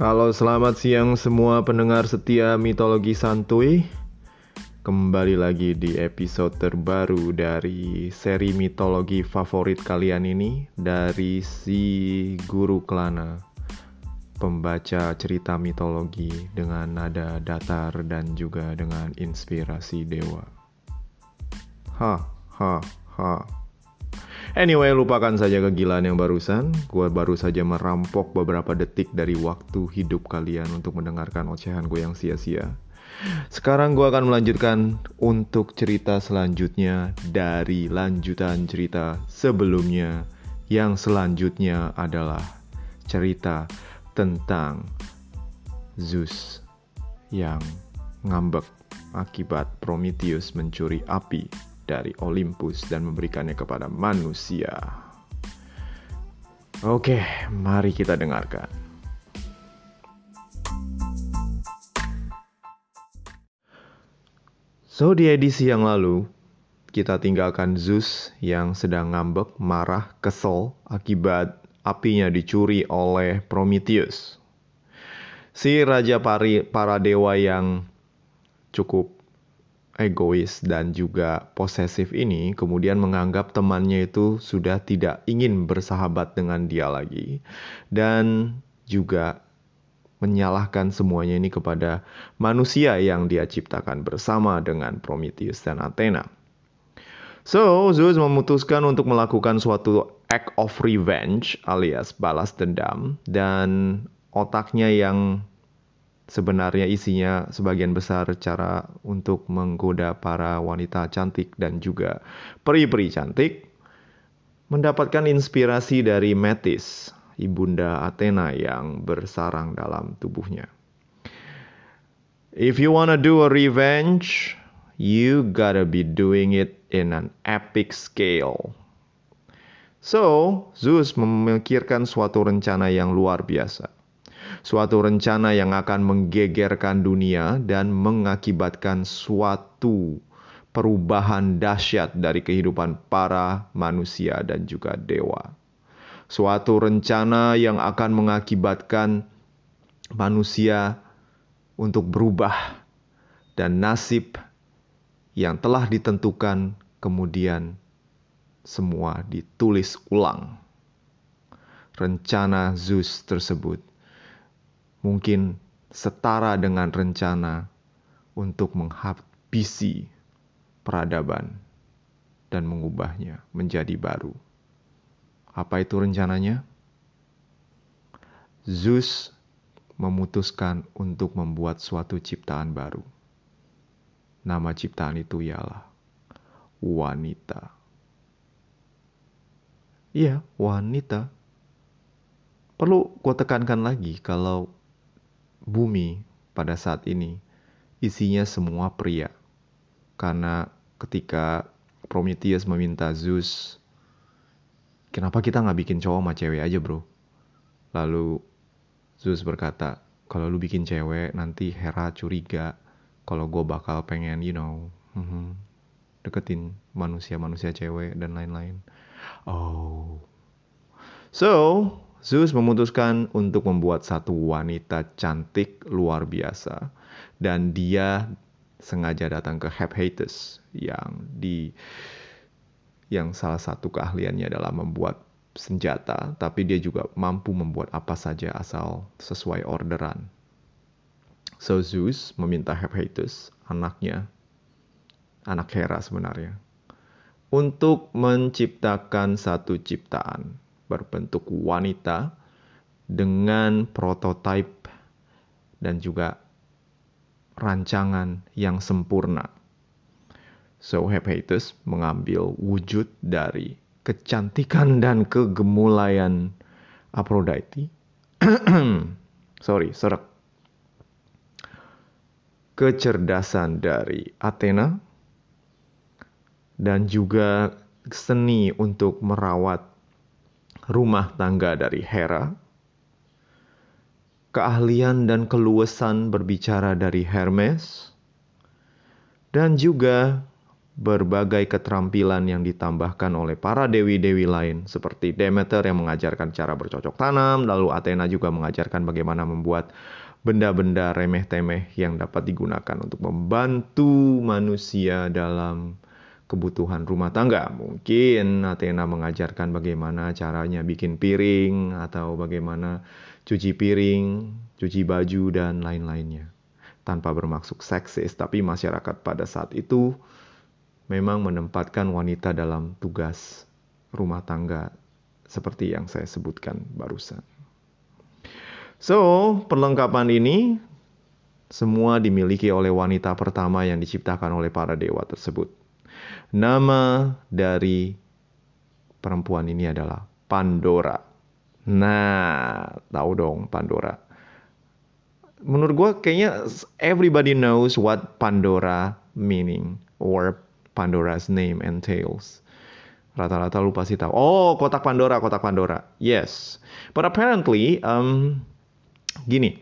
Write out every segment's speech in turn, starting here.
Halo, selamat siang semua pendengar setia mitologi santuy. Kembali lagi di episode terbaru dari seri mitologi favorit kalian ini dari si Guru Kelana, pembaca cerita mitologi dengan nada datar dan juga dengan inspirasi dewa. Ha, ha, ha. Anyway, lupakan saja kegilaan yang barusan. Gue baru saja merampok beberapa detik dari waktu hidup kalian untuk mendengarkan ocehan gue yang sia-sia. Sekarang gue akan melanjutkan untuk cerita selanjutnya dari lanjutan cerita sebelumnya. Yang selanjutnya adalah cerita tentang Zeus yang ngambek akibat Prometheus mencuri api dari Olympus dan memberikannya kepada manusia. Oke, mari kita dengarkan. So, di edisi yang lalu, kita tinggalkan Zeus yang sedang ngambek, marah, kesel akibat apinya dicuri oleh Prometheus. Si raja pari, para dewa yang cukup egois dan juga posesif ini kemudian menganggap temannya itu sudah tidak ingin bersahabat dengan dia lagi dan juga menyalahkan semuanya ini kepada manusia yang dia ciptakan bersama dengan Prometheus dan Athena. So, Zeus memutuskan untuk melakukan suatu act of revenge alias balas dendam dan otaknya yang sebenarnya isinya sebagian besar cara untuk menggoda para wanita cantik dan juga peri-peri cantik, mendapatkan inspirasi dari Metis, ibunda Athena yang bersarang dalam tubuhnya. If you wanna do a revenge, you gotta be doing it in an epic scale. So, Zeus memikirkan suatu rencana yang luar biasa suatu rencana yang akan menggegerkan dunia dan mengakibatkan suatu perubahan dahsyat dari kehidupan para manusia dan juga dewa. Suatu rencana yang akan mengakibatkan manusia untuk berubah dan nasib yang telah ditentukan kemudian semua ditulis ulang. Rencana Zeus tersebut mungkin setara dengan rencana untuk menghabisi peradaban dan mengubahnya menjadi baru. Apa itu rencananya? Zeus memutuskan untuk membuat suatu ciptaan baru. Nama ciptaan itu ialah wanita. Iya, wanita. Perlu gue tekankan lagi kalau bumi pada saat ini isinya semua pria. Karena ketika Prometheus meminta Zeus, kenapa kita nggak bikin cowok sama cewek aja bro? Lalu Zeus berkata, kalau lu bikin cewek nanti Hera curiga kalau gue bakal pengen, you know, mm-hmm, deketin manusia-manusia cewek dan lain-lain. Oh. So, Zeus memutuskan untuk membuat satu wanita cantik luar biasa dan dia sengaja datang ke Hephaestus yang di yang salah satu keahliannya adalah membuat senjata, tapi dia juga mampu membuat apa saja asal sesuai orderan. So Zeus meminta Hephaestus, anaknya, anak Hera sebenarnya, untuk menciptakan satu ciptaan berbentuk wanita dengan prototipe dan juga rancangan yang sempurna. So Hephaestus mengambil wujud dari kecantikan dan kegemulayan Aphrodite. Sorry, serak. Kecerdasan dari Athena dan juga seni untuk merawat rumah tangga dari Hera, keahlian dan keluasan berbicara dari Hermes, dan juga berbagai keterampilan yang ditambahkan oleh para dewi-dewi lain seperti Demeter yang mengajarkan cara bercocok tanam, lalu Athena juga mengajarkan bagaimana membuat benda-benda remeh-temeh yang dapat digunakan untuk membantu manusia dalam kebutuhan rumah tangga. Mungkin Athena mengajarkan bagaimana caranya bikin piring atau bagaimana cuci piring, cuci baju dan lain-lainnya. Tanpa bermaksud seksis, tapi masyarakat pada saat itu memang menempatkan wanita dalam tugas rumah tangga seperti yang saya sebutkan barusan. So, perlengkapan ini semua dimiliki oleh wanita pertama yang diciptakan oleh para dewa tersebut. Nama dari perempuan ini adalah Pandora. Nah, tahu dong Pandora. Menurut gue kayaknya everybody knows what Pandora meaning or Pandora's name entails. Rata-rata lu pasti tahu. Oh, kotak Pandora, kotak Pandora. Yes. But apparently, um, gini.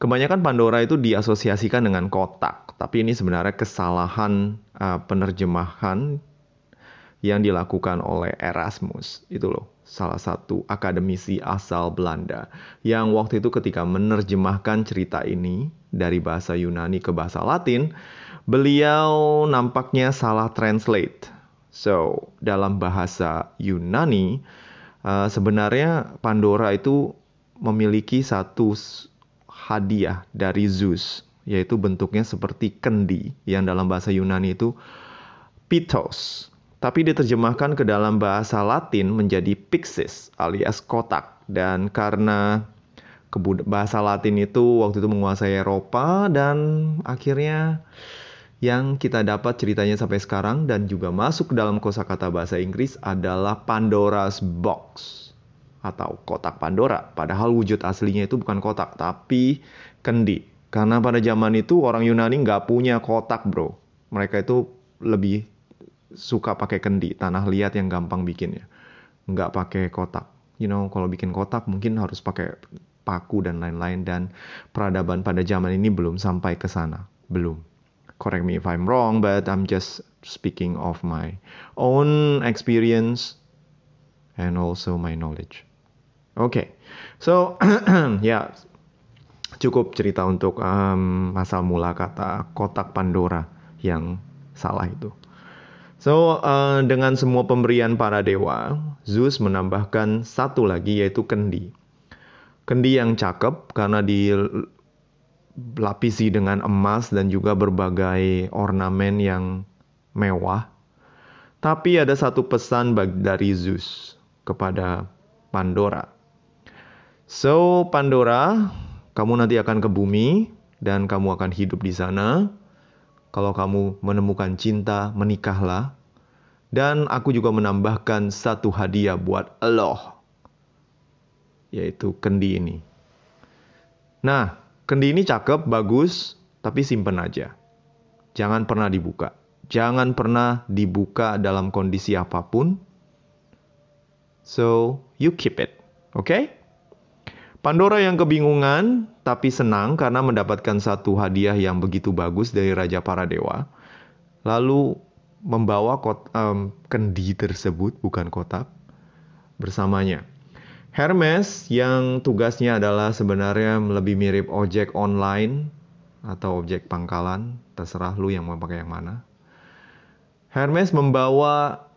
Kebanyakan Pandora itu diasosiasikan dengan kotak. Tapi ini sebenarnya kesalahan uh, penerjemahan yang dilakukan oleh Erasmus. Itu loh, salah satu akademisi asal Belanda. Yang waktu itu ketika menerjemahkan cerita ini dari bahasa Yunani ke bahasa Latin, beliau nampaknya salah translate. So, dalam bahasa Yunani, uh, sebenarnya Pandora itu memiliki satu hadiah dari Zeus, yaitu bentuknya seperti kendi, yang dalam bahasa Yunani itu pitos. Tapi diterjemahkan ke dalam bahasa Latin menjadi pixis alias kotak. Dan karena bahasa Latin itu waktu itu menguasai Eropa dan akhirnya yang kita dapat ceritanya sampai sekarang dan juga masuk ke dalam kosakata bahasa Inggris adalah Pandora's Box atau kotak Pandora. Padahal wujud aslinya itu bukan kotak, tapi kendi. Karena pada zaman itu orang Yunani nggak punya kotak, bro. Mereka itu lebih suka pakai kendi, tanah liat yang gampang bikinnya. Nggak pakai kotak. You know, kalau bikin kotak mungkin harus pakai paku dan lain-lain. Dan peradaban pada zaman ini belum sampai ke sana. Belum correct me if I'm wrong, but I'm just speaking of my own experience and also my knowledge. Okay. so ya cukup cerita untuk um, asal mula kata kotak Pandora yang salah itu. So uh, dengan semua pemberian para dewa, Zeus menambahkan satu lagi yaitu kendi. Kendi yang cakep karena di lapisi dengan emas dan juga berbagai ornamen yang mewah. Tapi ada satu pesan dari Zeus kepada Pandora. So, Pandora, kamu nanti akan ke bumi dan kamu akan hidup di sana. Kalau kamu menemukan cinta, menikahlah. Dan aku juga menambahkan satu hadiah buat Allah, yaitu kendi ini. Nah, Kendi ini cakep, bagus, tapi simpen aja. Jangan pernah dibuka. Jangan pernah dibuka dalam kondisi apa pun. So, you keep it. Oke? Okay? Pandora yang kebingungan tapi senang karena mendapatkan satu hadiah yang begitu bagus dari Raja para Dewa. Lalu membawa kot, um, kendi tersebut, bukan kotak, bersamanya. Hermes yang tugasnya adalah sebenarnya lebih mirip ojek online atau objek pangkalan, terserah lu yang mau pakai yang mana. Hermes membawa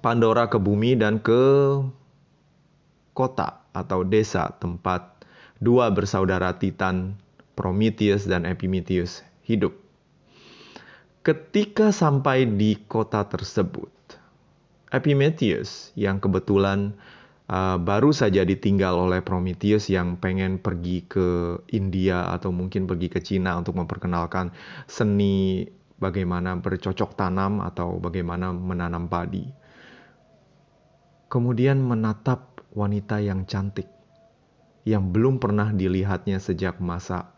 Pandora ke bumi dan ke kota atau desa tempat dua bersaudara Titan, Prometheus dan Epimetheus hidup. Ketika sampai di kota tersebut, Epimetheus yang kebetulan uh, baru saja ditinggal oleh Prometheus yang pengen pergi ke India atau mungkin pergi ke Cina untuk memperkenalkan seni bagaimana bercocok tanam atau bagaimana menanam padi. Kemudian menatap wanita yang cantik yang belum pernah dilihatnya sejak masa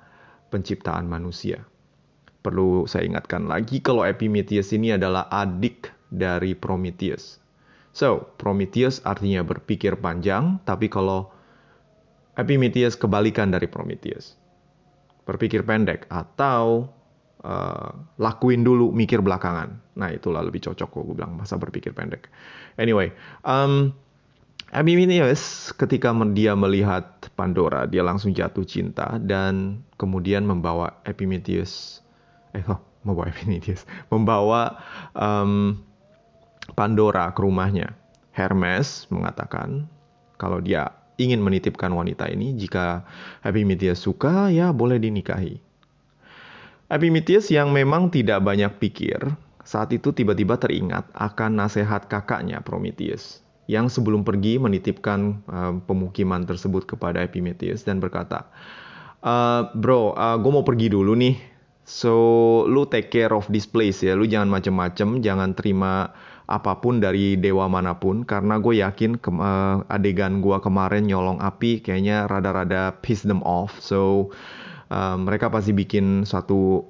penciptaan manusia. Perlu saya ingatkan lagi kalau Epimetheus ini adalah adik dari Prometheus. So, Prometheus artinya berpikir panjang, tapi kalau Epimetheus kebalikan dari Prometheus. Berpikir pendek atau uh, lakuin dulu, mikir belakangan. Nah itulah lebih cocok kok gue bilang masa berpikir pendek. Anyway, um, Epimetheus ketika dia melihat Pandora, dia langsung jatuh cinta dan kemudian membawa Epimetheus, eh oh, membawa Epimetheus, membawa um, Pandora ke rumahnya. Hermes mengatakan kalau dia ingin menitipkan wanita ini, jika Epimetheus suka, ya boleh dinikahi. Epimetheus yang memang tidak banyak pikir, saat itu tiba-tiba teringat akan nasihat kakaknya Prometheus yang sebelum pergi menitipkan uh, pemukiman tersebut kepada Epimetheus dan berkata, uh, bro, uh, gue mau pergi dulu nih, so lu take care of this place ya, lu jangan macem-macem, jangan terima apa pun dari dewa mana pun karena gue yakin ke, uh, adegan gue kemarin nyolong api kayaknya rada-rada piss them off, so uh, mereka pasti bikin suatu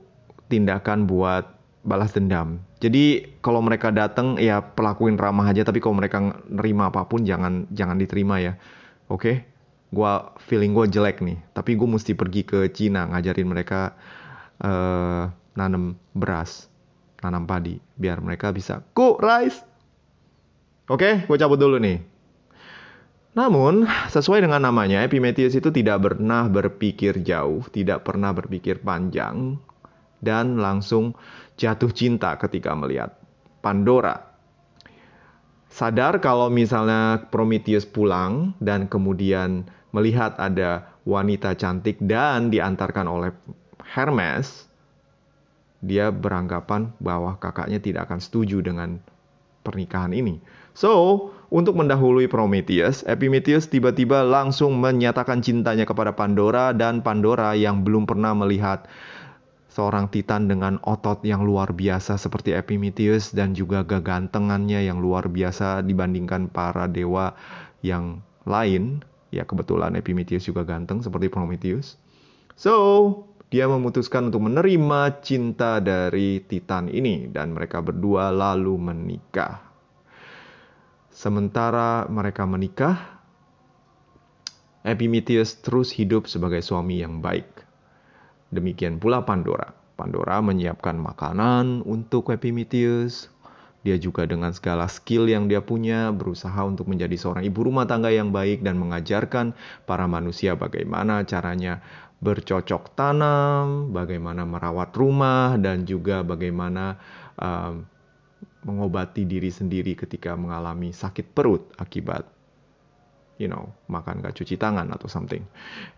tindakan buat balas dendam. Jadi kalau mereka datang ya pelakuin ramah aja tapi kalau mereka nerima apa pun jangan jangan diterima ya. Oke? Okay? Gua feeling gue jelek nih, tapi gue mesti pergi ke Cina ngajarin mereka uh, nanam beras, nanam padi biar mereka bisa cook rice. Oke, okay? gue cabut dulu nih. Namun, sesuai dengan namanya, Epimetheus itu tidak pernah berpikir jauh, tidak pernah berpikir panjang, dan langsung jatuh cinta ketika melihat Pandora. Sadar kalau misalnya Prometheus pulang dan kemudian melihat ada wanita cantik dan diantarkan oleh Hermes, dia beranggapan bahwa kakaknya tidak akan setuju dengan pernikahan ini. So, untuk mendahului Prometheus, Epimetheus tiba-tiba langsung menyatakan cintanya kepada Pandora dan Pandora yang belum pernah melihat seorang titan dengan otot yang luar biasa seperti Epimetheus dan juga kegantengannya yang luar biasa dibandingkan para dewa yang lain. Ya kebetulan Epimetheus juga ganteng seperti Prometheus. So, dia memutuskan untuk menerima cinta dari titan ini dan mereka berdua lalu menikah. Sementara mereka menikah, Epimetheus terus hidup sebagai suami yang baik. Demikian pula Pandora. Pandora menyiapkan makanan untuk Epimetheus. Dia juga dengan segala skill yang dia punya berusaha untuk menjadi seorang ibu rumah tangga yang baik dan mengajarkan para manusia bagaimana caranya bercocok tanam, bagaimana merawat rumah dan juga bagaimana um, mengobati diri sendiri ketika mengalami sakit perut akibat you know makan gak cuci tangan atau something.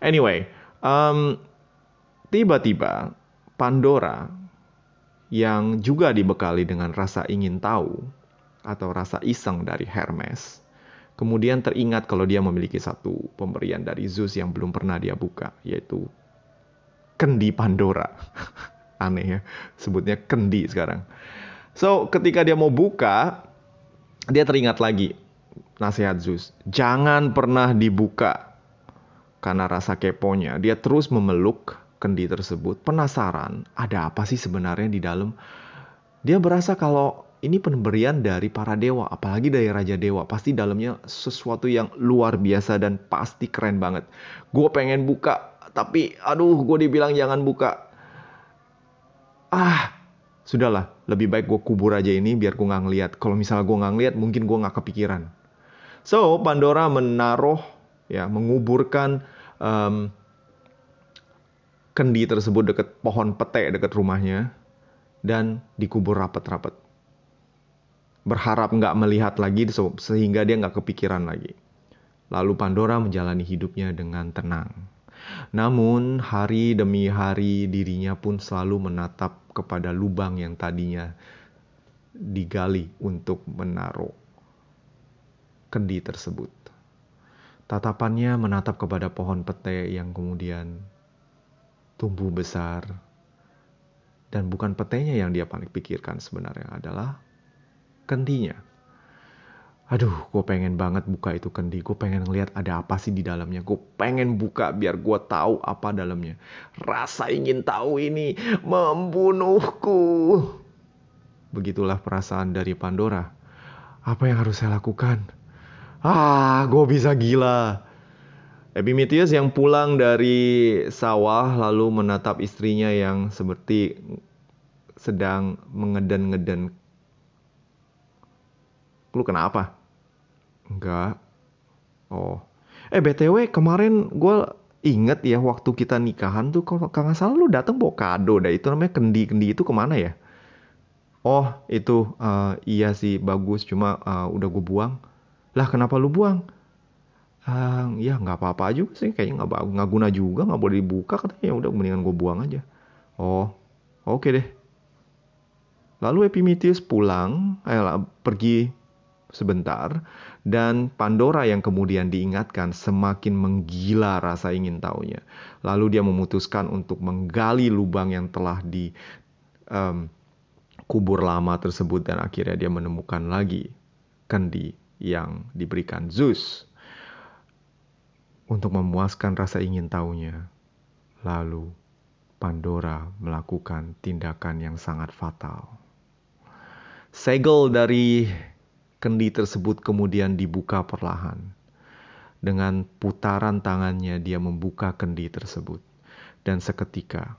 Anyway, um, tiba-tiba Pandora yang juga dibekali dengan rasa ingin tahu atau rasa iseng dari Hermes, kemudian teringat kalau dia memiliki satu pemberian dari Zeus yang belum pernah dia buka, yaitu kendi Pandora. Aneh ya, sebutnya kendi sekarang. So, ketika dia mau buka, dia teringat lagi nasihat Zeus. Jangan pernah dibuka. Karena rasa keponya, dia terus memeluk kendi tersebut. Penasaran, ada apa sih sebenarnya di dalam? Dia berasa kalau ini pemberian dari para dewa, apalagi dari Raja Dewa. Pasti dalamnya sesuatu yang luar biasa dan pasti keren banget. Gue pengen buka, tapi aduh gue dibilang jangan buka. Ah, sudahlah lebih baik gue kubur aja ini biar gue nggak ngeliat kalau misalnya gue nggak ngeliat mungkin gue nggak kepikiran so Pandora menaruh ya menguburkan um, kendi tersebut dekat pohon pete dekat rumahnya dan dikubur rapat-rapat. Berharap nggak melihat lagi sehingga dia nggak kepikiran lagi. Lalu Pandora menjalani hidupnya dengan tenang. Namun hari demi hari dirinya pun selalu menatap kepada lubang yang tadinya digali untuk menaruh kendi tersebut. Tatapannya menatap kepada pohon pete yang kemudian tumbuh besar. Dan bukan petenya yang dia paling pikirkan sebenarnya adalah kendinya. Aduh gue pengen banget buka itu kendi. Gue pengen ngeliat ada apa sih di dalamnya. Gue pengen buka biar gue tahu apa dalamnya. Rasa ingin tahu ini membunuhku. Begitulah perasaan dari Pandora. Apa yang harus saya lakukan? Ah gue bisa gila Epimetheus yang pulang dari sawah lalu menatap istrinya yang seperti sedang mengeden-ngeden. Lu kenapa? Enggak. Oh. Eh BTW kemarin gue inget ya waktu kita nikahan tuh kalau nggak salah lu datang bawa kado dah itu namanya kendi-kendi itu ke mana ya? Oh itu uh, iya sih bagus cuma uh, udah gue buang. Lah kenapa lu buang? Uh, ya nggak apa-apa juga sih kayaknya nggak nggak guna juga nggak boleh dibuka katanya ya udah mendingan gue buang aja. Oh oke okay deh. Lalu Epimetheus pulang, eh, pergi sebentar dan Pandora yang kemudian diingatkan semakin menggila rasa ingin tahunya. Lalu dia memutuskan untuk menggali lubang yang telah di um, kubur lama tersebut dan akhirnya dia menemukan lagi kendi yang diberikan Zeus untuk memuaskan rasa ingin tahunya. Lalu Pandora melakukan tindakan yang sangat fatal. Segel dari kendi tersebut kemudian dibuka perlahan. Dengan putaran tangannya dia membuka kendi tersebut. Dan seketika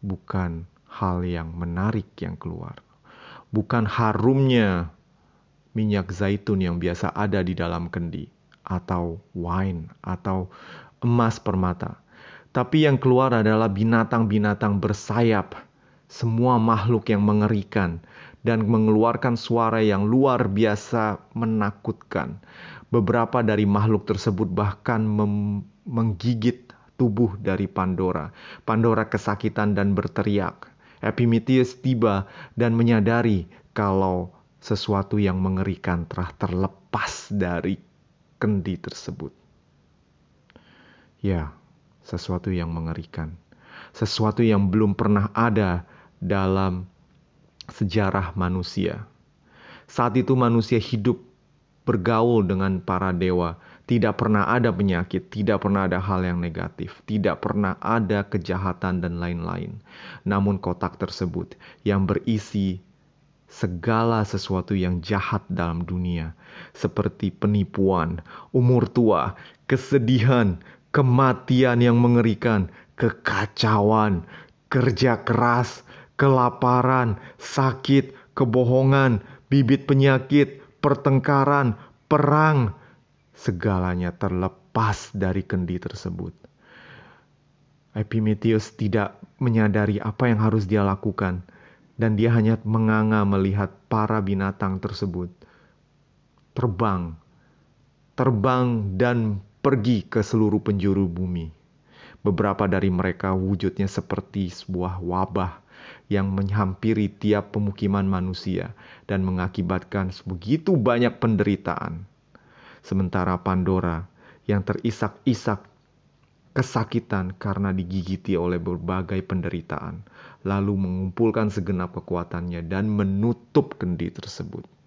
bukan hal yang menarik yang keluar. Bukan harumnya minyak zaitun yang biasa ada di dalam kendi atau wine atau emas permata. Tapi yang keluar adalah binatang-binatang bersayap, semua makhluk yang mengerikan dan mengeluarkan suara yang luar biasa menakutkan. Beberapa dari makhluk tersebut bahkan menggigit tubuh dari Pandora. Pandora kesakitan dan berteriak. Epimetheus tiba dan menyadari kalau sesuatu yang mengerikan telah terlepas dari kendi tersebut. Ya, sesuatu yang mengerikan. Sesuatu yang belum pernah ada dalam sejarah manusia. Saat itu manusia hidup bergaul dengan para dewa. Tidak pernah ada penyakit, tidak pernah ada hal yang negatif, tidak pernah ada kejahatan dan lain-lain. Namun kotak tersebut yang berisi segala sesuatu yang jahat dalam dunia, seperti penipuan, umur tua, kesedihan, kematian yang mengerikan, kekacauan, kerja keras, kelaparan, sakit, kebohongan, bibit penyakit, pertengkaran, perang, segalanya terlepas dari kendi tersebut. Epimetheus tidak menyadari apa yang harus dia lakukan, dan dia hanya menganga melihat para binatang tersebut terbang, terbang, dan pergi ke seluruh penjuru bumi. Beberapa dari mereka wujudnya seperti sebuah wabah yang menghampiri tiap pemukiman manusia dan mengakibatkan begitu banyak penderitaan. Sementara Pandora yang terisak-isak kesakitan karena digigiti oleh berbagai penderitaan, lalu mengumpulkan segenap kekuatannya dan menutup kendi tersebut.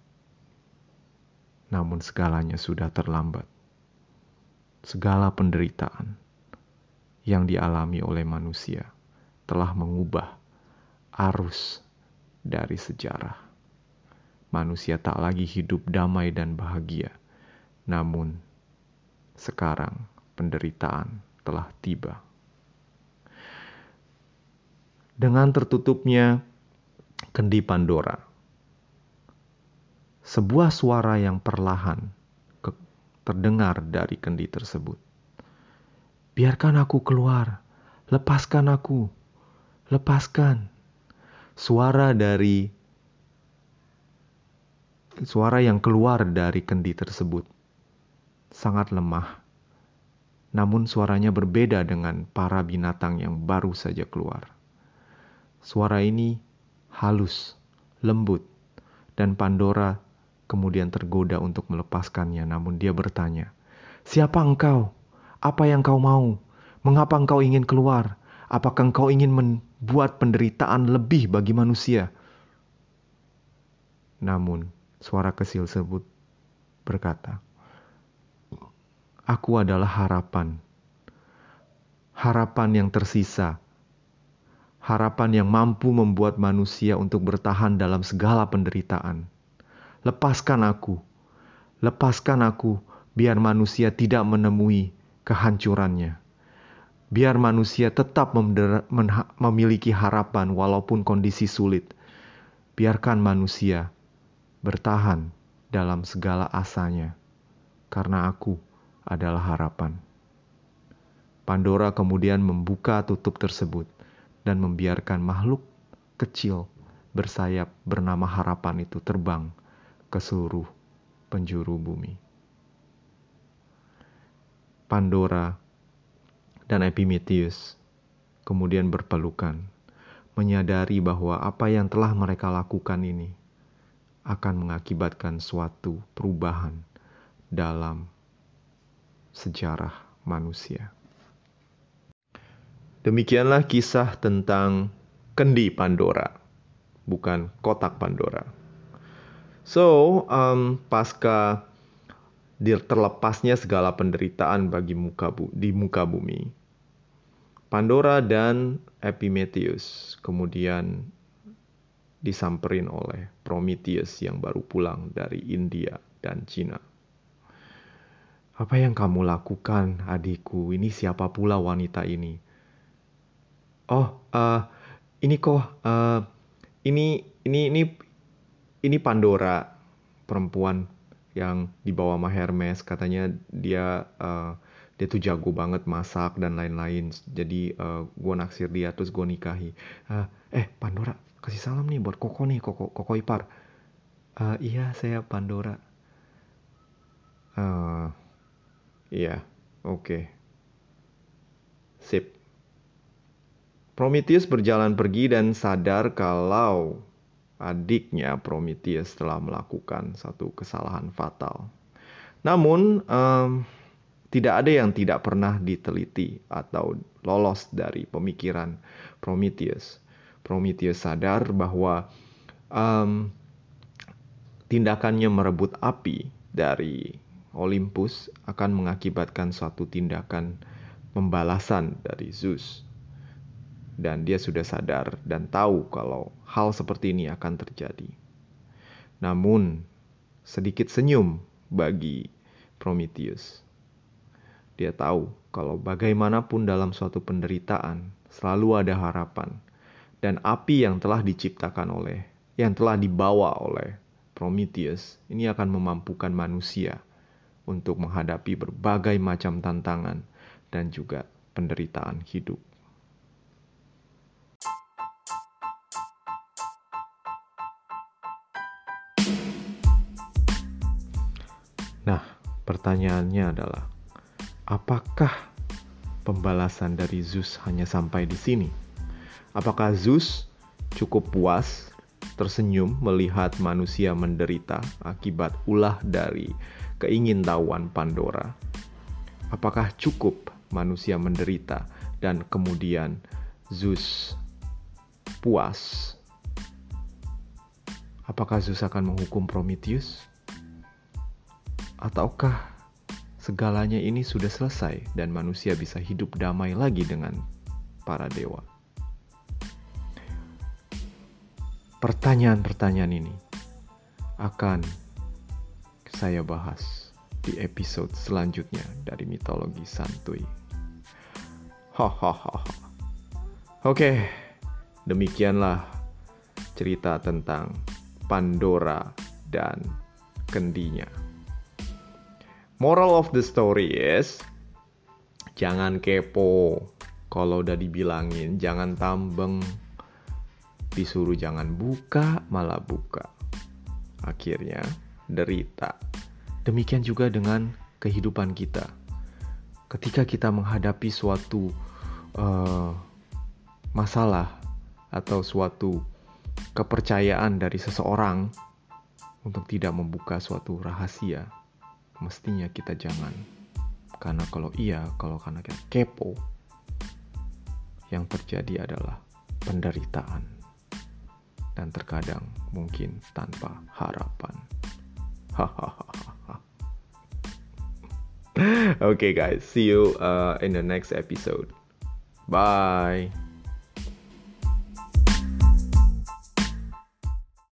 Namun segalanya sudah terlambat. Segala penderitaan yang dialami oleh manusia telah mengubah arus dari sejarah. Manusia tak lagi hidup damai dan bahagia, namun sekarang penderitaan telah tiba. Dengan tertutupnya kendi Pandora, sebuah suara yang perlahan terdengar dari kendi tersebut. Biarkan aku keluar, lepaskan aku, lepaskan suara dari suara yang keluar dari kendi tersebut sangat lemah. Namun suaranya berbeda dengan para binatang yang baru saja keluar. Suara ini halus, lembut, dan Pandora kemudian tergoda untuk melepaskannya, namun dia bertanya, "Siapa engkau? Apa yang kau mau? Mengapa engkau ingin keluar? Apakah engkau ingin membuat penderitaan lebih bagi manusia? Namun, suara kecil tersebut berkata, Aku adalah harapan. Harapan yang tersisa. Harapan yang mampu membuat manusia untuk bertahan dalam segala penderitaan. Lepaskan aku. Lepaskan aku biar manusia tidak menemui kehancurannya Biar manusia tetap memiliki harapan walaupun kondisi sulit. Biarkan manusia bertahan dalam segala asanya, karena aku adalah harapan. Pandora kemudian membuka tutup tersebut dan membiarkan makhluk kecil bersayap bernama harapan itu terbang ke seluruh penjuru bumi. Pandora dan Epimetheus kemudian berpelukan, menyadari bahwa apa yang telah mereka lakukan ini akan mengakibatkan suatu perubahan dalam sejarah manusia. Demikianlah kisah tentang kendi Pandora, bukan kotak Pandora. So, um, pasca terlepasnya segala penderitaan bagi muka bu di muka bumi, Pandora dan Epimetheus kemudian disamperin oleh Prometheus yang baru pulang dari India dan Cina. Apa yang kamu lakukan, adikku? Ini siapa pula wanita ini? Oh, uh, ini kok, uh, ini, ini, ini, ini Pandora, perempuan yang dibawa sama Hermes. Katanya dia uh, dia tuh jago banget masak dan lain-lain. Jadi uh, eh, gue naksir dia terus gue nikahi. Uh, eh Pandora kasih salam nih buat Koko nih Koko Koko Ipar. Uh, iya saya Pandora. Uh, iya oke. Okay. sip. Prometheus berjalan pergi dan sadar kalau adiknya Prometheus telah melakukan satu kesalahan fatal. Namun, um, tidak ada yang tidak pernah diteliti atau lolos dari pemikiran Prometheus. Prometheus sadar bahwa um, tindakannya merebut api dari Olympus akan mengakibatkan suatu tindakan pembalasan dari Zeus. Dan dia sudah sadar dan tahu kalau hal seperti ini akan terjadi. Namun, sedikit senyum bagi Prometheus dia tahu kalau bagaimanapun dalam suatu penderitaan selalu ada harapan dan api yang telah diciptakan oleh yang telah dibawa oleh Prometheus ini akan memampukan manusia untuk menghadapi berbagai macam tantangan dan juga penderitaan hidup. Pertanyaannya adalah apakah pembalasan dari Zeus hanya sampai di sini? Apakah Zeus cukup puas tersenyum melihat manusia menderita akibat ulah dari keingintahuan Pandora? Apakah cukup manusia menderita dan kemudian Zeus puas? Apakah Zeus akan menghukum Prometheus? Ataukah segalanya ini sudah selesai dan manusia bisa hidup damai lagi dengan para dewa. Pertanyaan-pertanyaan ini akan saya bahas di episode selanjutnya dari mitologi santuy. Hahaha. Oke, demikianlah cerita tentang Pandora dan kendinya. Moral of the story is jangan kepo. Kalau udah dibilangin jangan tambeng. Disuruh jangan buka, malah buka. Akhirnya derita. Demikian juga dengan kehidupan kita. Ketika kita menghadapi suatu uh, masalah atau suatu kepercayaan dari seseorang untuk tidak membuka suatu rahasia, mestinya kita jangan. Karena kalau iya, kalau karena kita kepo, yang terjadi adalah penderitaan. Dan terkadang mungkin tanpa harapan. Hahaha. okay guys, see you uh, in the next episode. Bye.